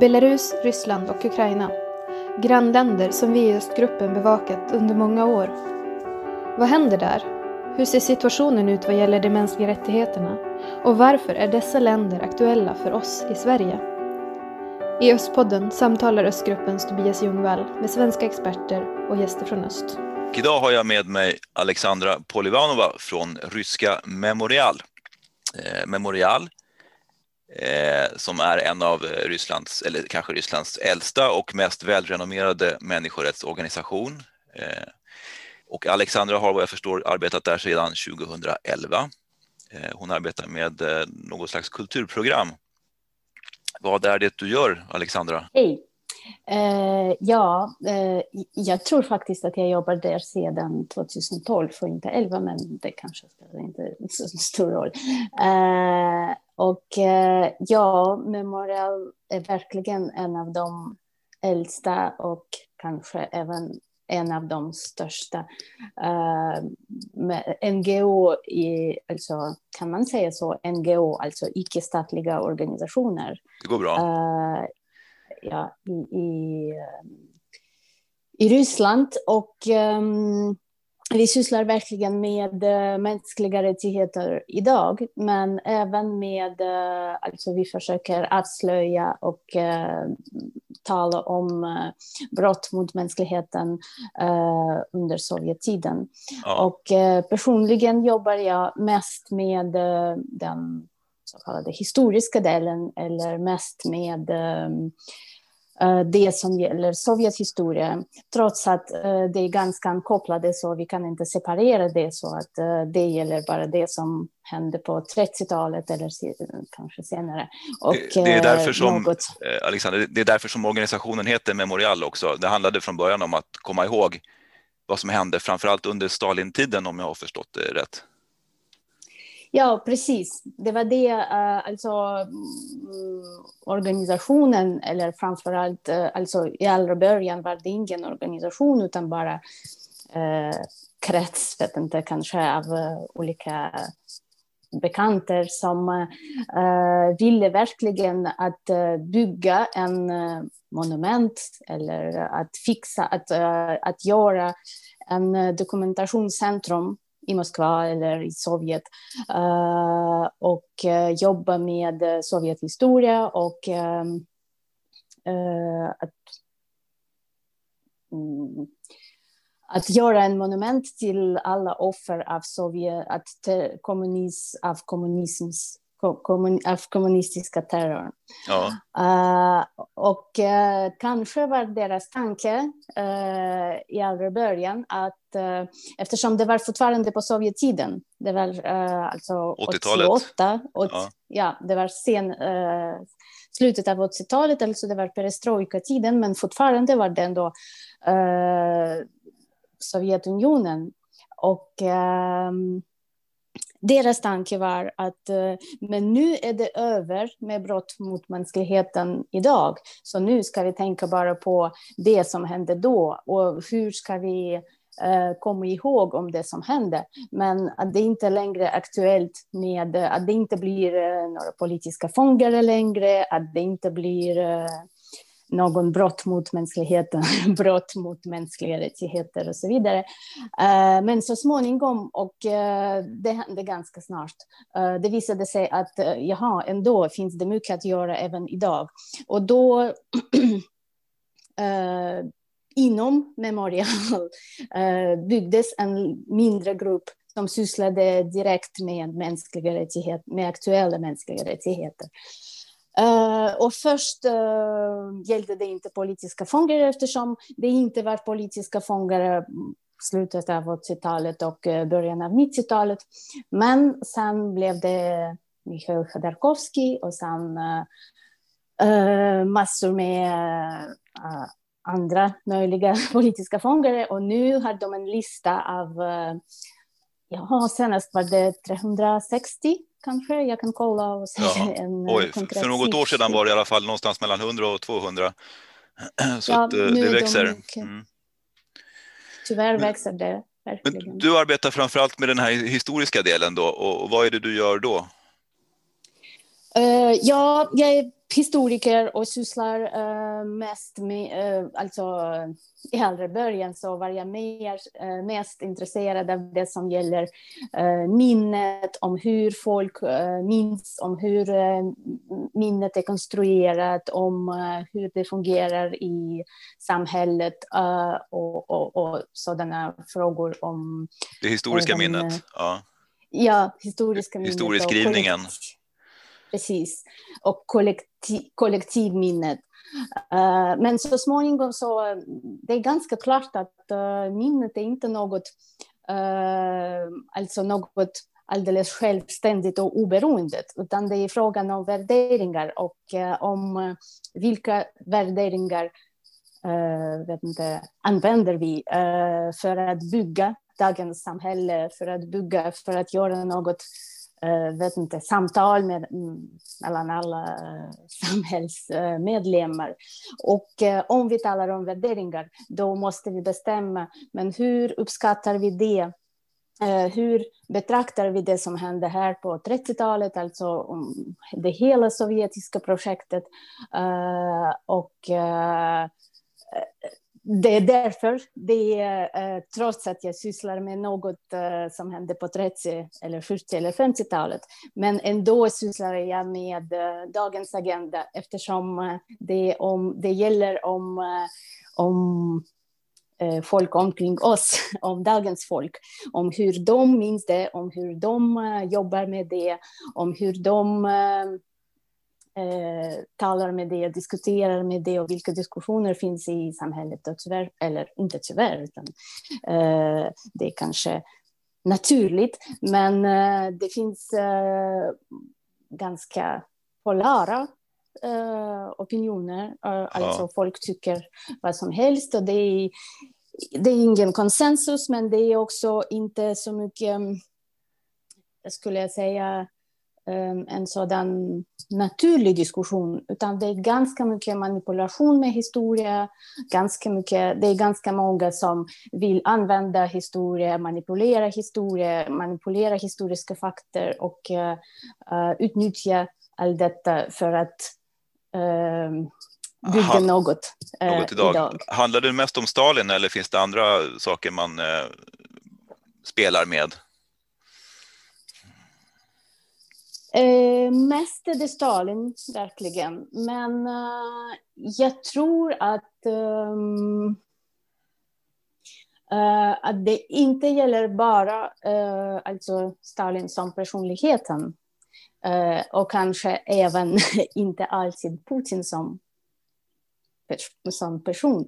Belarus, Ryssland och Ukraina. Grannländer som vi i östgruppen bevakat under många år. Vad händer där? Hur ser situationen ut vad gäller de mänskliga rättigheterna? Och varför är dessa länder aktuella för oss i Sverige? I Östpodden samtalar Östgruppens Tobias Ljungvall med svenska experter och gäster från öst. Idag har jag med mig Alexandra Polivanova från ryska Memorial. Eh, Memorial eh, som är en av Rysslands, eller kanske Rysslands äldsta och mest välrenommerade människorättsorganisation. Eh, och Alexandra har vad jag förstår arbetat där sedan 2011. Eh, hon arbetar med eh, något slags kulturprogram. Vad är det du gör, Alexandra? Hej. Eh, ja, eh, jag tror faktiskt att jag jobbar där sedan 2012, för inte 11, men det kanske spelar inte så stor roll. Eh, och eh, ja, Memorial är verkligen en av de äldsta och kanske även en av de största uh, NGO, i, alltså, kan man säga så, NGO, alltså icke-statliga organisationer. Det går bra. Uh, ja, i, i, i Ryssland. Och um, vi sysslar verkligen med uh, mänskliga rättigheter idag, men även med, uh, alltså vi försöker avslöja och uh, tala om brott mot mänskligheten under Sovjettiden. Ja. Och personligen jobbar jag mest med den så kallade historiska delen eller mest med Eh, det som gäller Sovjets historia, trots att eh, det är ganska kopplade så vi kan inte separera det så att eh, det gäller bara det som hände på 30-talet eller kanske senare. Och, det, är därför som, något... Alexander, det är därför som organisationen heter Memorial också. Det handlade från början om att komma ihåg vad som hände, framförallt under Stalintiden om jag har förstått det rätt. Ja, precis. Det var det, eh, alltså mm, organisationen, eller framförallt, eh, alltså i allra början var det ingen organisation utan bara eh, krets, vet inte, kanske av eh, olika bekanter som uh, ville verkligen att uh, bygga en uh, monument eller att fixa, att, att göra en dokumentationscentrum i Moskva eller i Sovjet eh, och eh, jobba med eh, Sovjethistoria och ehm, att, mm, att göra en monument till alla offer av Sovjet, att kommunism, av kommunisms kommun, av kommunistiska terrorn. Ja. Uh, och uh, kanske var deras tanke uh, i allra början att eftersom det var fortfarande på Sovjettiden, det var alltså 88, och, ja. ja. det var sen, slutet av 80-talet, alltså det var perestrojka-tiden, men fortfarande var det ändå Sovjetunionen. Och um, deras tanke var att eh, men nu är det över med brott mot mänskligheten idag. Så nu ska vi tänka bara på det som hände då och hur ska vi eh, komma ihåg om det som hände. Men att det inte längre är aktuellt med att det inte blir eh, några politiska fångar längre, att det inte blir eh, någon brott mot mänskligheten, brott mot mänskliga rättigheter och så vidare. Eh, men så småningom, och eh, det hände ganska snart, eh, det visade sig att jaha, ändå finns det mycket att göra även idag. Och då inom Memorial byggdes en mindre grupp som sysslade direkt med mänskliga rättighet, med aktuella mänskliga rättigheter. Uh, och först uh, gällde det inte politiska fångar eftersom det inte var politiska fångar slutet av 80-talet och eh, början av 90-talet. Men sen blev det Mikhail Khodorkovsky och sen massor med andra möjliga politiska fångar. Och nu har de en lista av, ja, senast var det 360 kanske. Jag kan kolla och se ja. en eh, Oj, För något år sedan var det i alla fall någonstans mellan 100 och 200. Så ja, att, eh, det växer. Mm. Tyvärr växer det verkligen. Men du arbetar framför allt med den här historiska delen då och vad är det du gör då? Uh, ja, jag är historiker och sysslar uh, mest med, uh, alltså i äldre början så var jag mer, uh, mest intresserad av det som gäller minnet, om hur folk minns, om hur minnet är konstruerat, om hur det fungerar i samhället och, och, och sådana frågor om... Det historiska om, minnet? Ja. Ja, historiska minnet. Historieskrivningen. Precis. Och kollektiv, kollektivminnet. Uh, men så småningom så det är ganska klart att uh, minnet är inte något, uh, alltså något alldeles självständigt och oberoende, utan det är frågan om värderingar och om vilka värderingar vet inte, använder vi för att bygga dagens samhälle, för att bygga, för att göra något Eh, vet inte, samtal med, mm, mellan alla eh, samhällsmedlemmar. Och eh, om vi talar om värderingar, då måste vi bestämma, men hur uppskattar vi det? hur betraktar vi det som hände här på 30-talet, alltså det hela sovjetiska projektet? och det är därför, det är, eh, trots att jag sysslar med något eh, som hände på 30 eller 40 eller 50-talet, men ändå sysslar jag med eh, dagens agenda eftersom eh, det, om, det gäller om, eh, om eh, folk omkring oss, om dagens folk, om hur de minns det, om hur de jobbar med det, om hur de eh, talar med det, diskuterar med det och vilka diskussioner finns i samhället. Och tyvärr, eller inte tyvärr, utan eh, det är kanske naturligt. Men eh, det finns eh, ganska polara eh, opinioner. Eh, ja. Alltså folk tycker vad som helst och det är, det är ingen konsensus, men det är också inte så mycket, skulle jag säga, en sådan naturlig diskussion, utan det är ganska mycket manipulation med historia, ganska mycket, det är ganska många som vill använda historia, manipulera historia, manipulera historiska fakta och uh, utnyttja allt detta för att uh, bygga ha, något, uh, något idag. idag. Handlar det mest om Stalin eller finns det andra saker man spelar med? Eh, mest är det Stalin, verkligen. Men eh, jag tror att, ehm, eh, att det inte gäller bara eh, alltså Stalin som personligheten. Eh, och kanske även inte alltid Putin som, som person.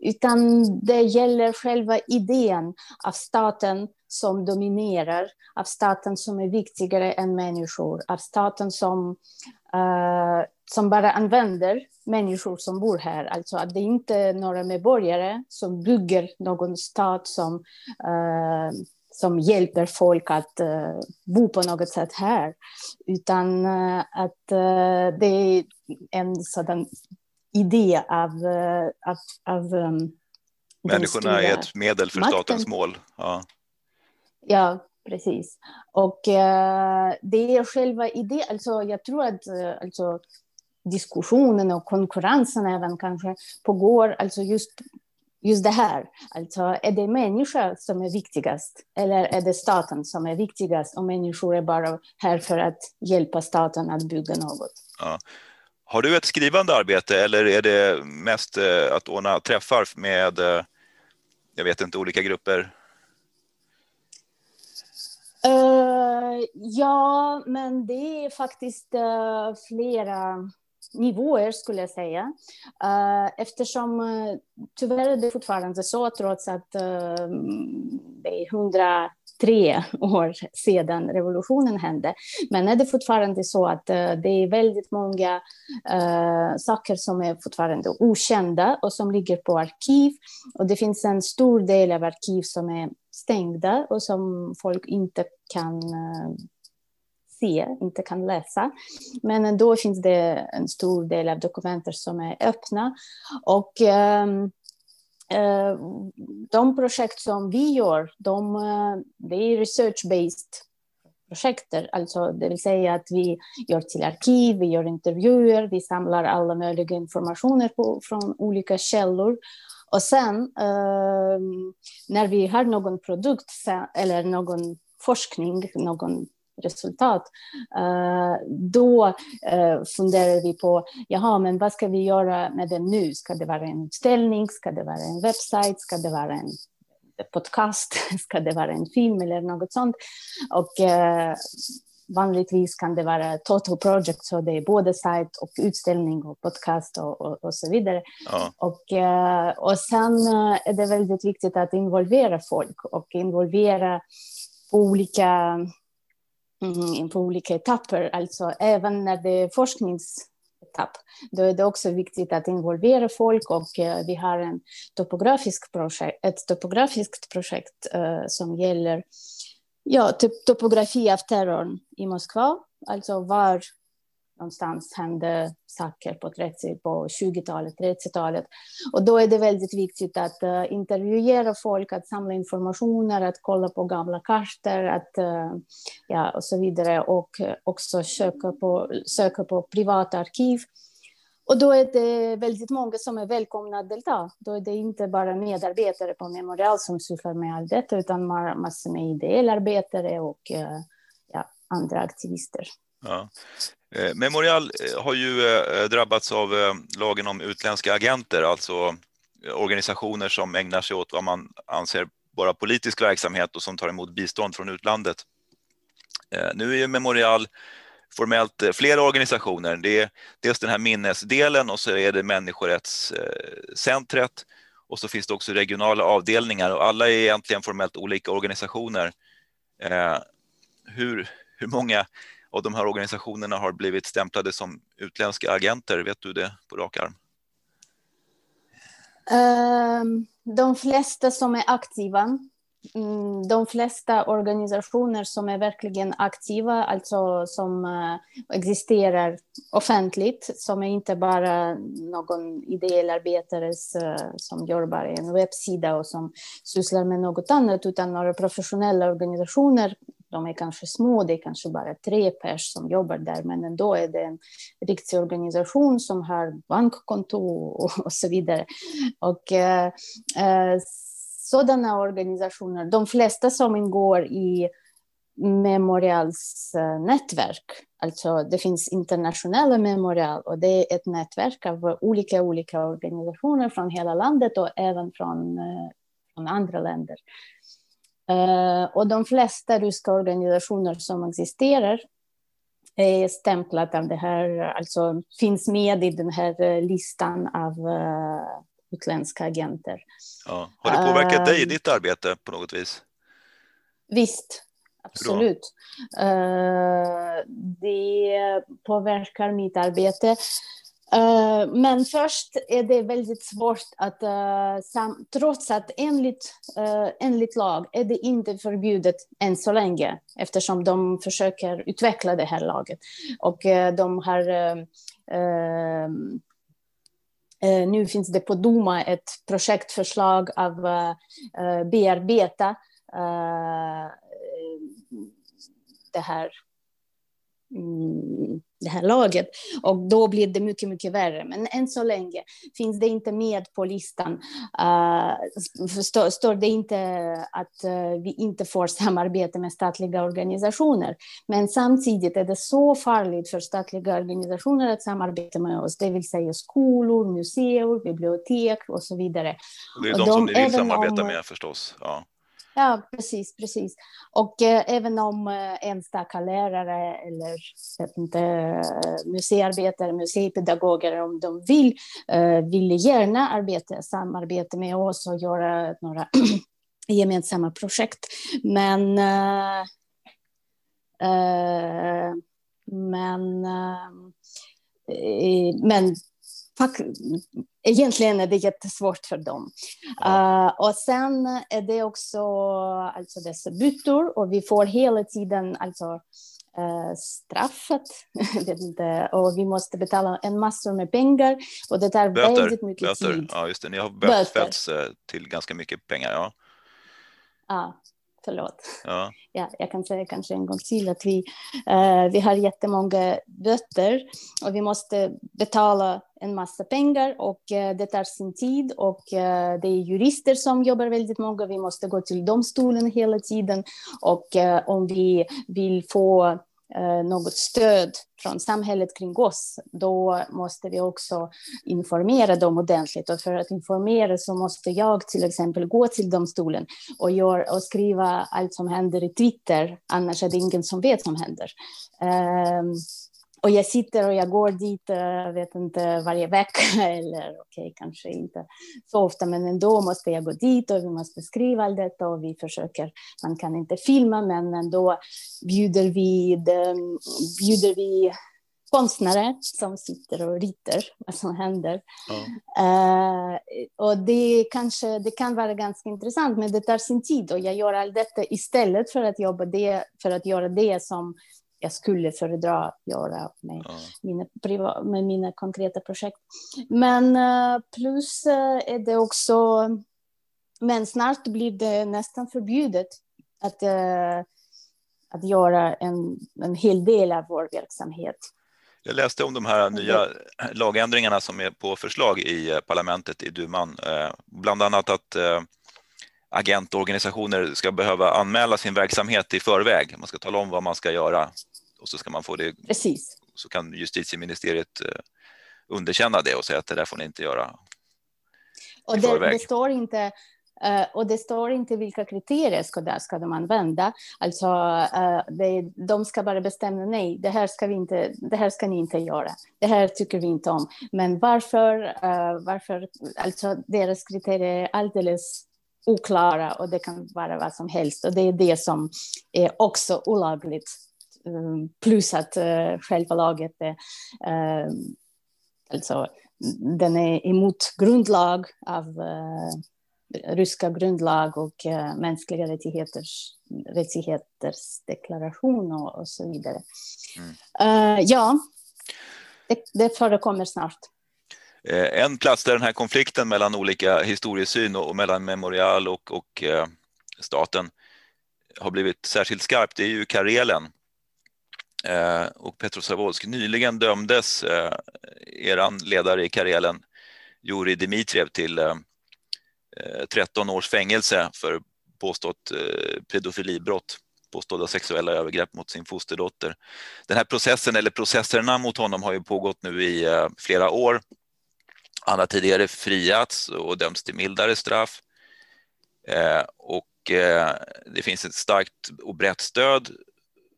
Utan det gäller själva idén av staten som dominerar, av staten som är viktigare än människor, av staten som, uh, som bara använder människor som bor här. Alltså att det inte är några medborgare som bygger någon stat som, uh, som hjälper folk att uh, bo på något sätt här, utan att det är en sådan idé av, av, av um, Människorna är ett medel för makten. statens mål. Ja. Ja, precis. Och eh, det är själva idén, alltså jag tror att eh, alltså, diskussionen och konkurrensen även kanske pågår, alltså just, just det här. Alltså är det människan som är viktigast eller är det staten som är viktigast och människor är bara här för att hjälpa staten att bygga något? Ja. Har du ett skrivande arbete eller är det mest eh, att ordna träffar med, eh, jag vet inte, olika grupper? Uh, ja, men det är faktiskt uh, flera nivåer skulle jag säga. Uh, eftersom uh, tyvärr är det fortfarande så, trots att det är 103 år sedan revolutionen hände, men är det fortfarande så att det är väldigt många saker som är fortfarande okända och som ligger på arkiv. Och det finns en stor del av arkiv som är stängda och som folk inte kan eh, se, inte kan läsa. Men då finns det en stor del av dokumenten som är öppna. Och ehm, eh, de projekt som vi gör, de, eh, de är research-based-projekt. Alltså, det vill säga att vi gör till arkiv, vi gör intervjuer, vi samlar alla möjliga informationer på, från olika källor. Och sen eh, när vi har någon produkt eller någon forskning, någon resultat, eh, då eh, funderar vi på, jaha, men vad ska vi göra med det nu? Ska det vara en utställning? Ska det vara en webbsajt? Ska det vara en podcast? Ska det vara en film eller något sånt? Och eh, vanligtvis kan det vara total project, så det är både sajt och utställning och podcast och, och, och så vidare. Ja. Och, och sen är det väldigt viktigt att involvera folk och involvera olika mm, på olika etapper, alltså även när det är forskningsetapp. Då är det också viktigt att involvera folk och uh, vi har en topografisk projekt, ett topografiskt projekt som gäller ja, typ topografi av terrorn i Moskva, alltså var någonstans hände saker på, 30, på 20-talet, 30-talet. Och då är det väldigt viktigt att uh, intervjuera folk, att samla informationer, att kolla på gamla kartor, att, uh, ja, och så vidare. Och uh, också söka på, söka på privata arkiv. Och då är det väldigt många som är välkomna att delta. Då är det inte bara medarbetare på Memorial som sysslar med allt detta, utan massor med ideellarbetare och eh, ja, andra aktivister. Ja. Eh, Memorial eh, har ju drabbats av lagen om utländska agenter, alltså organisationer som ägnar sig åt vad man anser vara politisk verksamhet och som tar emot bistånd från utlandet. Nu är Memorial formellt eh, flera organisationer. Det är dels den här minnesdelen och så är det människorättscentret eh, och så finns det också regionala avdelningar och alla är egentligen formellt olika organisationer. Eh, hur, hur många av de här organisationerna har blivit stämplade som utländska agenter? Vet du det på rak arm? Ehm, de flesta som är aktiva, Mm, de flesta organisationer som är verkligen aktiva, alltså som eh, existerar offentligt, som är inte bara någon ideell arbetare eh, som jobbar i en webbsida och som sysslar med något annat, utan några professionella organisationer de är kanske små, det är kanske bara tre pers som jobbar där, men ändå är det en riktig organisation som har bankkontor och, och så vidare. Och eh, eh sådana organisationer, de flesta som ingår i Memorials eh, nätverk. Alltså det finns internationella Memorial och det är ett nätverk av olika, olika organisationer från hela landet och även från, eh, från andra länder. Eh, och de flesta ryska organisationer som existerar är stämplat av det här, alltså finns med i den här listan av utländska agenter. Ja. Har det påverkat dig i ditt arbete på något vis? Visst, absolut. det påverkar mitt arbete. Uh, men först är det väldigt svårt att, trots att enligt, enligt lag är det inte förbjudet än så länge, eftersom de försöker utveckla det här laget. Och de har Eh, nu finns det på Duma ett projektförslag av eh, eh bearbeta eh, det här mm, det här laget. Och då blir det mycket, mycket värre. Men än så länge finns det inte med på listan. Uh, stå, står det inte att uh, vi inte får samarbete med statliga organisationer. Men samtidigt är det så farligt för statliga organisationer att samarbeta med oss, det vill säga skolor, museer, bibliotek och så vidare. Det är de, de som ni vill samarbeta om, med förstås. Ja. Ja, precis, precis. Och eh, även om eh, enstaka lärare eller inte, eh, museiarbetare, museipedagoger, om de vill, eh, vill gärna arbeta, samarbeta med oss och göra några gemensamma projekt. Men, eh, eh men, eh, eh men egentligen är det jättesvårt för dem. Ja. Uh, och sen är det också alltså dessa bytor och vi får hela tiden alltså, uh, straffet. vet inte, och vi måste betala en massor med pengar och det tar böter, väldigt mycket böter. tid. Ja, just det. Ni har bötfällts uh, till ganska mycket pengar. Ja. Ja, förlåt. Ja. Ja, jag kan säga kanske en gång till att vi, uh, vi har jättemånga böter och vi måste betala en massa pengar och uh, det tar sin tid och uh, det är jurister som jobbar väldigt många. Vi måste gå till domstolen hela tiden och om vi vill få Eh, Eh, något stöd från samhället kring oss, då måste vi också informera dem ordentligt. Och för att informera så måste jag till exempel gå till domstolen och, gör, och skriva allt som händer i Twitter, annars är det ingen som vet vad som händer. Ehm, och jag sitter och jag går dit, eh, vet inte, varje vecka eller okej, okay, kanske inte så ofta, men ändå måste jag gå dit och vi måste skriva allt detta och vi försöker, man kan inte filma, men ändå bjuder vi, bjuder vi konstnärer som sitter och ritar vad som händer. Ja. Uh, och det, kanske, det kan vara ganska intressant, men det tar sin tid och jag gör allt detta istället för att jobba det, för att göra det som jag skulle föredra att göra med, ja. mina, med mina konkreta projekt. Men uh, plus uh, är det också, men snart blir det nästan förbjudet att, uh, att göra en, en hel del av vår verksamhet. Jag läste om de här nya lagändringarna som är på förslag i parlamentet i duman, bland annat att agentorganisationer ska behöva anmäla sin verksamhet i förväg. Man ska tala om vad man ska göra och så ska man få det. Precis. Så kan justitieministeriet eh, underkänna det och säga att det där får ni inte göra. Och det, det, står inte Uh, och det står inte vilka kriterier ska, där ska de använda. Alltså, uh, det, de ska bara bestämma nej, det här, ska vi inte, det här ska ni inte göra. Det här tycker vi inte om. Men varför? Uh, varför alltså, deras kriterier är alldeles oklara och det kan vara vad som helst. Och det är det som är också olagligt plus att uh, själva laget uh, alltså, den är emot grundlag av uh, ryska grundlag och uh, mänskliga rättigheters, rättigheters deklaration och, och så vidare. Mm. ja, det, det förekommer snart. En plats där den här konflikten mellan olika historiesyn och, mellan Memorial och, och staten har blivit särskilt skarp, det är ju Karelen Eh, Eh, och Petro Savolsky. Nyligen dömdes eh, eran ledare i Karelen, Juri Dmitriev, till eh, eh, 13 års fängelse för påstått pedofilibrott, påstådda sexuella övergrepp mot sin fosterdotter. Den här processen, eller processerna mot honom, har ju pågått nu i flera år. Han har tidigare friats och dömts till mildare straff. Och det finns ett starkt och brett stöd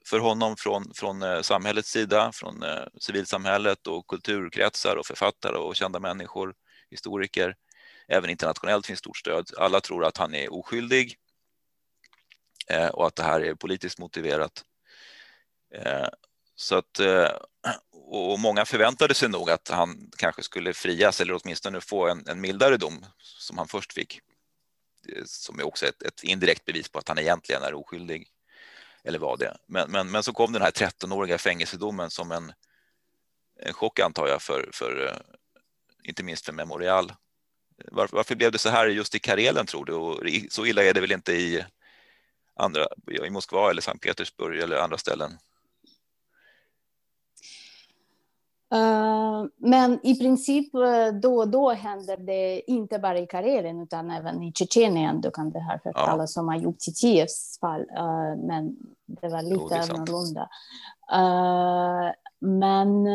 för honom från, från eh, samhällets sida, från eh, civilsamhället och kulturkretsar och författare och kända människor, historiker. Även internationellt finns stort stöd. Alla tror att han är oskyldig eh, och att det här är politiskt motiverat. Så att, och många förväntade sig nog att han kanske skulle frias eller åtminstone få en, en mildare dom som han först fick. Som är också ett, ett indirekt bevis på att han egentligen är oskyldig eller var det. Men, men, men så kom den här 13-åriga fängelsedomen som en, en chock antar jag för, för eh, inte minst för Memorial. Varför, varför, blev det så här just i Karelen tror du? Och så illa är det väl inte i, andra, i Moskva eller Sankt Petersburg eller andra ställen? Uh, men i princip uh, då och då händer det inte bara i Karelen utan även i Tjetjenien. Du kan det här hört ja. talas om Ayub Titievs fall, uh, men det var lite oh, annorlunda. men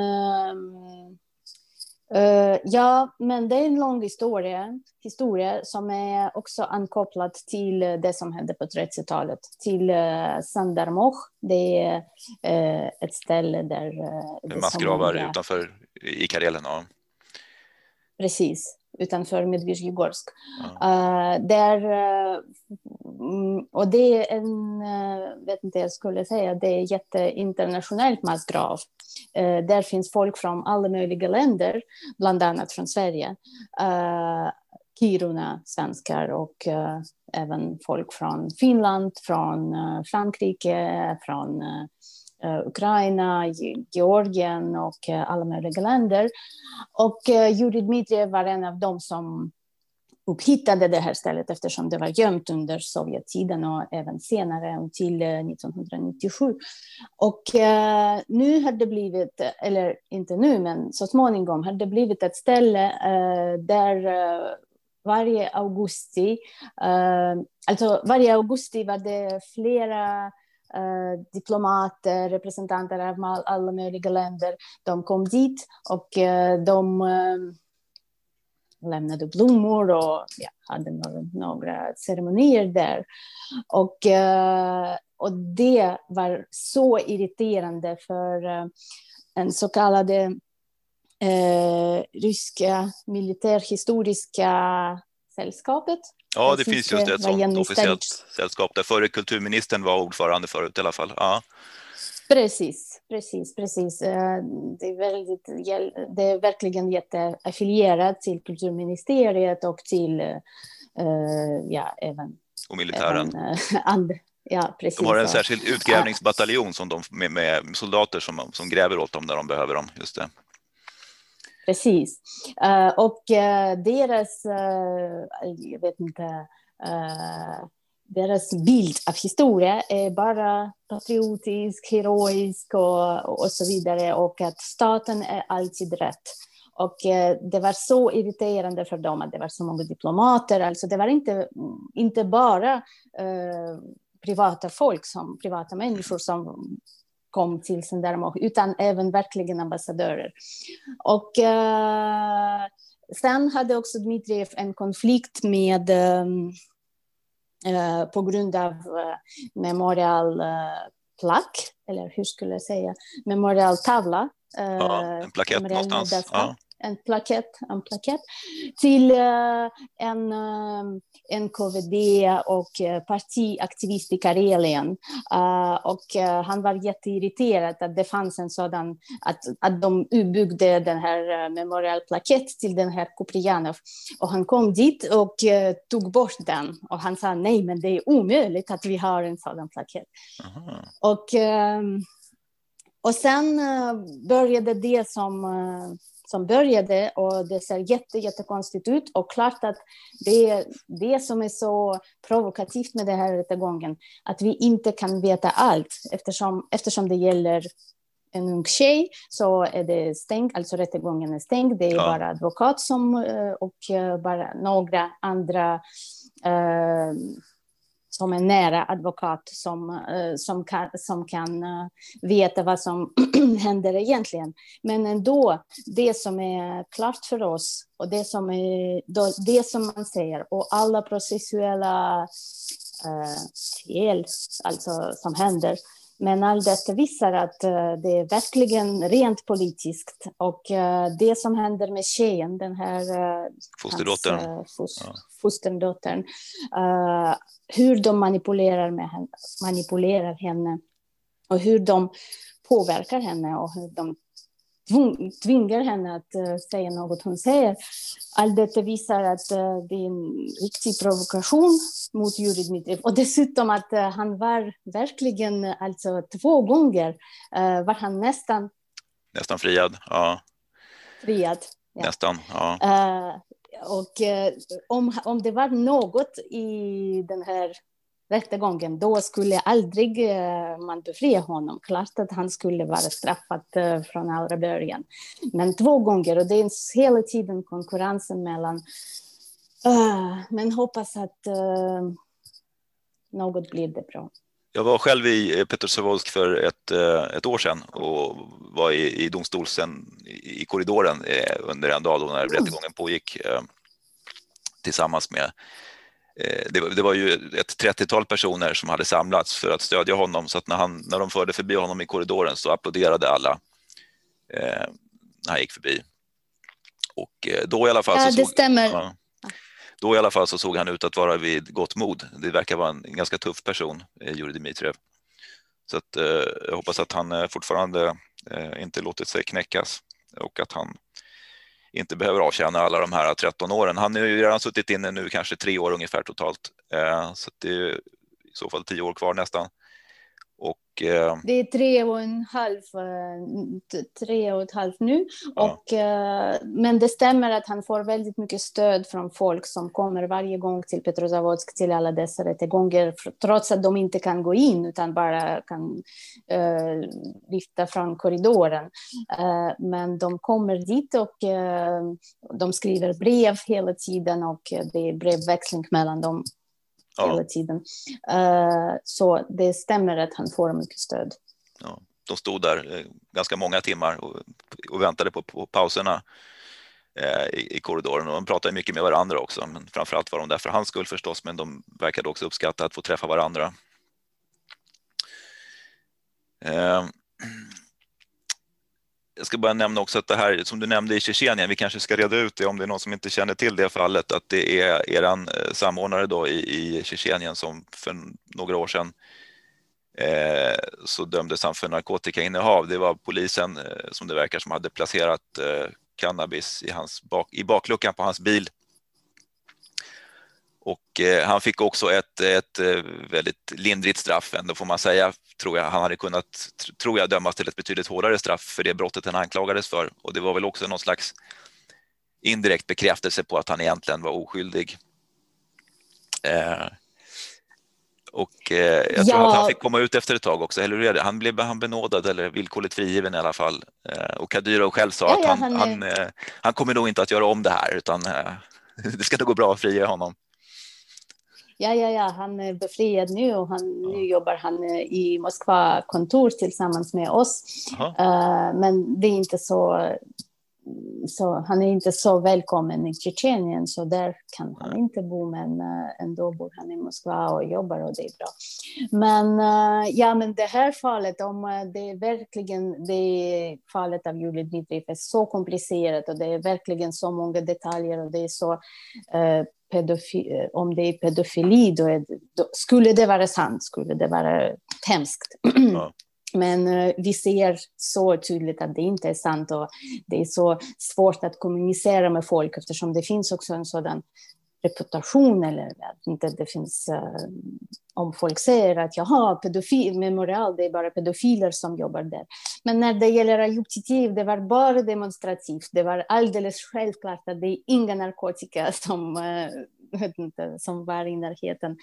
Uh, ja, men det är en lång historia, historia som är också ankopplad till det som hände på 30-talet, till uh, Sandarmoch. Det är uh, ett ställe där... Uh, massgravar är... utanför i Karelen, ja. Precis, utanför Medvizjegorsk. Ja. Uh, där, uh, och det är en, uh, vet inte jag skulle säga, det är jätteinternationellt massgrav. Där finns folk från alla möjliga länder, bland annat från Sverige. Kiruna svenskar och även folk från Finland, från Frankrike, från Eh, Eh, Ukraina, Georgien och eh, alla möjliga länder. Och eh, Jurij Dmitrijev var en av dem som upphittade det här stället eftersom det var gömt under Sovjettiden och även senare till 1997. Och eh, nu har det blivit, eller inte nu, men så småningom har det blivit ett ställe eh, där eh, varje augusti, alltså varje augusti var det flera eh, diplomater, representanter av alla möjliga länder, de kom dit och eh, de eh, lämnade blommor och ja, hade några, några ceremonier där. Och, eh, och det var så irriterande för eh, en så kallade eh, ryska militärhistoriska sällskapet. Ja, det finns just ett sånt officiellt sällskap där förre kulturministern var ordförande förut i alla fall. Ja. Precis, precis, precis. Eh, det är, väldigt, det är verkligen jätteaffilierat till kulturministeriet och till, eh, ja, även... Och militären. Även, ja, precis. De har en särskild utgrävningsbataljon som de, med, med soldater som, som gräver åt dem när de behöver dem. Just det. Precis. Eh, och eh, deras, eh, jag vet inte, deras bild av historia är bara patriotisk, heroisk och, och så vidare och att staten är alltid rätt. Och det var så irriterande för dem att det var så många diplomater. Alltså det var inte, inte bara eh, privata folk, som, privata människor som kom till Sendermo, utan även verkligen ambassadörer. Och eh, sen hade också Dmitrijev en konflikt med eh, Eh, på grund av uh, memorialplack, eller hur skulle jag säga, memorialtavla. Ja, en plakett någonstans. Ja en plakett, en plakett till uh, en, uh, en KVD och uh, partiaktivist i Karelien. och han var jätteirriterad att det fanns en sådan, att, att de byggde den här memorialplakett till den här Kuprianov. Och han kom dit och tog bort den. Och han sa nej, men det är omöjligt att vi har en sådan plakett. Och, och sen började det som som började och det ser jätte, jättekonstigt ut. Och klart att det är det som är så provokativt med den här rättegången, att vi inte kan veta allt eftersom, eftersom det gäller en ung tjej så är det stängt, alltså rättegången är stängd. Det är ja. bara advokat som, eh, och eh, bara några andra uh, som en nära advokat som, eh, som kan, som kan eh, veta vad som händer egentligen. Men ändå, det som är klart för oss och det som, är, det som man säger och alla processuella eh, fel alltså, som händer men allt detta visar att uh, det är verkligen rent politiskt. Och uh, det som händer med tjejen, den här uh, fosterdottern, fos, ja. fosterdottern hur de manipulerar, med henne, manipulerar henne och hur de påverkar henne och hur de tvingar henne att uh, säga något hon säger. Allt detta visar att uh, det är en riktig provokation mot Jurij Dmitrijev. Och dessutom att uh, han var verkligen, alltså två gånger var han nästan... Nästan friad, ja. Friad. Ja. Nästan, ja. och om, om det var något i den här rättegången, då skulle aldrig eh, man befria honom. Klart att han skulle vara straffad eh, från allra början. Men två gånger, och det är hela tiden konkurrensen mellan... Uh, men hoppas att något blir det bra. Jag var själv i Petrosavodsk för ett, ett år sedan och var i, i domstolen i korridoren under en dag då när mm. rättegången pågick tillsammans med Eh, det, det, var ju ett 30-tal personer som hade samlats för att stödja honom så att när, han, när de förde förbi honom i korridoren så applåderade alla eh, när han gick förbi. Och eh, då i alla fall... Ja, så såg, stämmer. Ja, då i alla fall så såg han ut att vara vid gott mod. Det verkar vara en ganska tuff person, eh, Jurij Dmitrijev. Så att, eh, jag hoppas att han eh, fortfarande eh, inte låtit sig knäckas och att han inte behöver avtjäna alla de här 13 åren. Han har ju redan suttit inne nu kanske tre år ungefär totalt, eh, så det är i så fall tio år kvar nästan. Och, eh, det är tre och en halv, eh, tre och ett halvt nu. Ja. Och, eh, men det stämmer att han får väldigt mycket stöd från folk som kommer varje gång till Petrozavodsk, till alla dessa rättegångar, trots att de inte kan gå in utan bara kan uh, lyfta från korridoren. Uh, men de kommer dit och uh, de skriver brev hela tiden och det är brevväxling mellan dem ja. hela tiden. Uh, så det stämmer att han får mycket stöd. Ja, de stod där eh, ganska många timmar och, och väntade på, på pauserna eh, i, i, korridoren och de pratade mycket med varandra också. Men framförallt var de där för hans skull förstås, men de verkade också uppskatta att få träffa varandra. Eh, jag ska bara nämna också att det här som du nämnde i Tjetjenien, vi kanske ska reda ut det om det är någon som inte känner till det fallet, att det är eran eh, samordnare då i, i Tjetjenien som för några år sedan eh, så dömdes han för narkotikainnehav. Det var polisen eh, som det verkar som hade placerat eh, cannabis i, hans bak, i bakluckan på hans bil och eh, han fick också ett, ett eh, väldigt lindrigt straff, ändå får man säga, tror jag. Han hade kunnat, tror jag, dömas till ett betydligt hårdare straff för det brottet han anklagades för. Och det var väl också någon slags indirekt bekräftelse på att han egentligen var oskyldig. Eh, och eh, jag tror att han fick komma ut efter ett tag också, eller hur är det? Han blev han benådad eller villkorligt frigiven i alla fall. Eh, och Kadyrov själv sa ja, att han, ja, han, han, han, kommer nog inte att göra om det här, utan det ska nog gå bra att frige honom ja, ja, ja, han är befriad nu och han, nu jobbar han eh, i Moskva kontor tillsammans med oss. Uh, men det är inte så, så, han är inte så välkommen i Tjetjenien, så där kan han inte bo, men uh, ändå bor han i Moskva och jobbar och det är bra. Men uh, ja, men det här fallet, om det är verkligen det fallet av Julie Dmitrijev är så komplicerat och det är verkligen så många detaljer och det är så pedofi, eh, om det är pedofili, då, är det, då, skulle det vara sant, skulle det vara hemskt. Ja. Men uh, vi ser så tydligt att det inte är sant och det är så svårt att kommunicera med folk eftersom det finns också en sådan reputation eller att inte det finns uh, om folk säger att jaha, pedofil, memorial, det är bara pedofiler som jobbar där. Men när det gäller Ayub det var bara demonstrativt. Det var alldeles självklart att det är inga narkotika som, eh, inte, som var i närheten.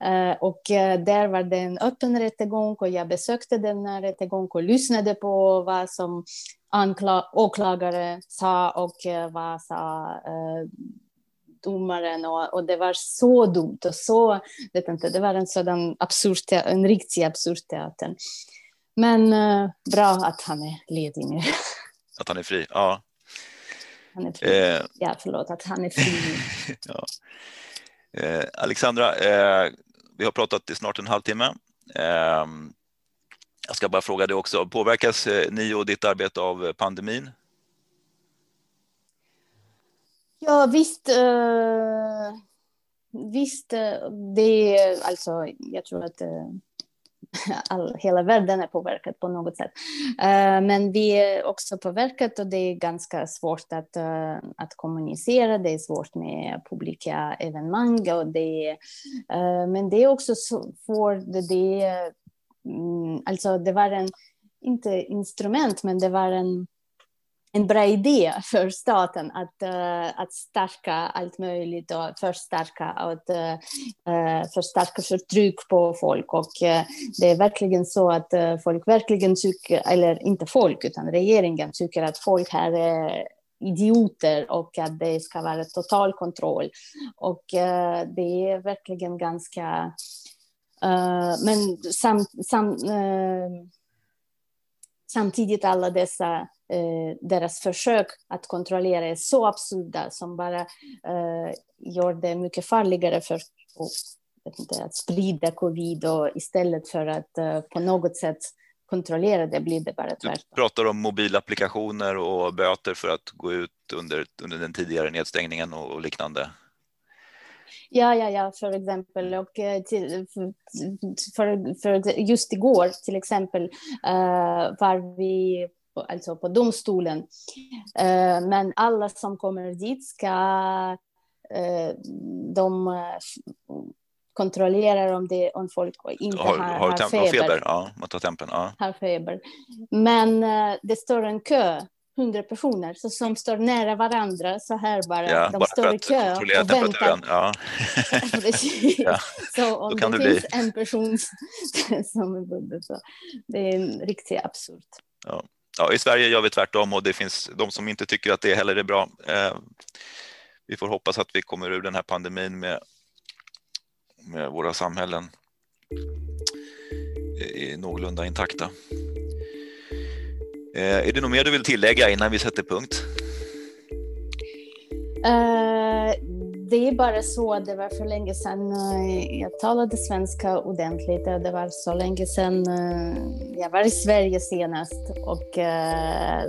Eh, och där var det en öppen rättegång och jag besökte den här rättegången och lyssnade på vad som åklagare sa och vad sa domaren och, och, det var så dumt och så, vet inte, det var en sådan absurd, en riktig absurd teater. Men uh, bra att han är ledig nu. Att han är fri, ja. Han är fri. Eh. Ja, förlåt, att han är fri. ja. eh, Alexandra, eh, vi har pratat i snart en halvtimme. Ehm, jag ska bara fråga dig också, påverkas eh, ni och ditt arbete av pandemin? Ja, visst. Uh, visst, uh, det är alltså, jag tror att uh, all, hela världen är påverkad på något sätt. men vi är också påverkat och det är ganska svårt att, att kommunicera. Det är svårt med publika evenemang och det, men det är också svårt. Det, det, um, alltså det var en, inte instrument, men det var en en bra idé för staten att, uh, att stärka allt möjligt och förstärka, att, uh, eh, eh, förstärka förtryck på folk. Och uh, det är verkligen så att folk verkligen tycker, eller inte folk, utan regeringen tycker att folk här är idioter och att det ska vara total kontroll. Och det är verkligen ganska... men sam, sam, samtidigt alla dessa eh, deras försök att kontrollera är så absurda som bara eh, gör det mycket farligare för att sprida covid och istället för att eh, på något sätt kontrollera det blir det bara tvärtom. Du pratar om mobilapplikationer och böter för att gå ut under, under den tidigare nedstängningen och, och liknande. Ja, ja, ja, för exempel. Och eh, till, för, för, just igår till exempel uh, var vi alltså på domstolen. Uh, men alla som kommer dit ska uh, de kontrollerar om, det, om folk inte har, har, har, feber. feber. Ja, man tar tempen. Ja. Har feber. Men det står en kö, hundra personer så som står nära varandra så här bara. Ja, de bara står i kö och väntar. Ja. ja. Så om det, det finns bli. en person som är bunden så det är en riktigt absurt. Ja. ja, i Sverige gör vi tvärtom och det finns de som inte tycker att det heller är bra. Eh, vi får hoppas att vi kommer ur den här pandemin med, med våra samhällen är någorlunda intakta. Eh, är det något mer du vill tillägga innan vi sätter punkt? Uh, det är bara så att det var för länge sedan uh, jag talade svenska ordentligt. Det var så länge sedan uh, jag var i Sverige senast. Och,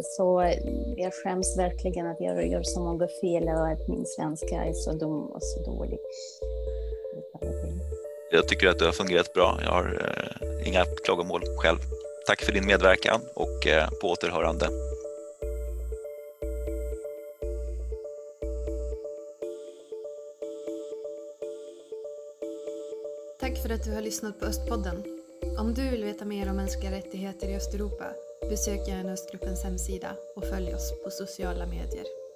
så jag skäms verkligen att jag gör så många fel och att min svenska är så dum och så dålig. Jag tycker att du har fungerat bra. Jag har inga klagomål själv. Tack för din medverkan och eh, på återhörande. Tack för att du har lyssnat på Östpodden. Om du vill veta mer om mänskliga rättigheter i Östeuropa besök gärna Östgruppens hemsida och följ oss på sociala medier.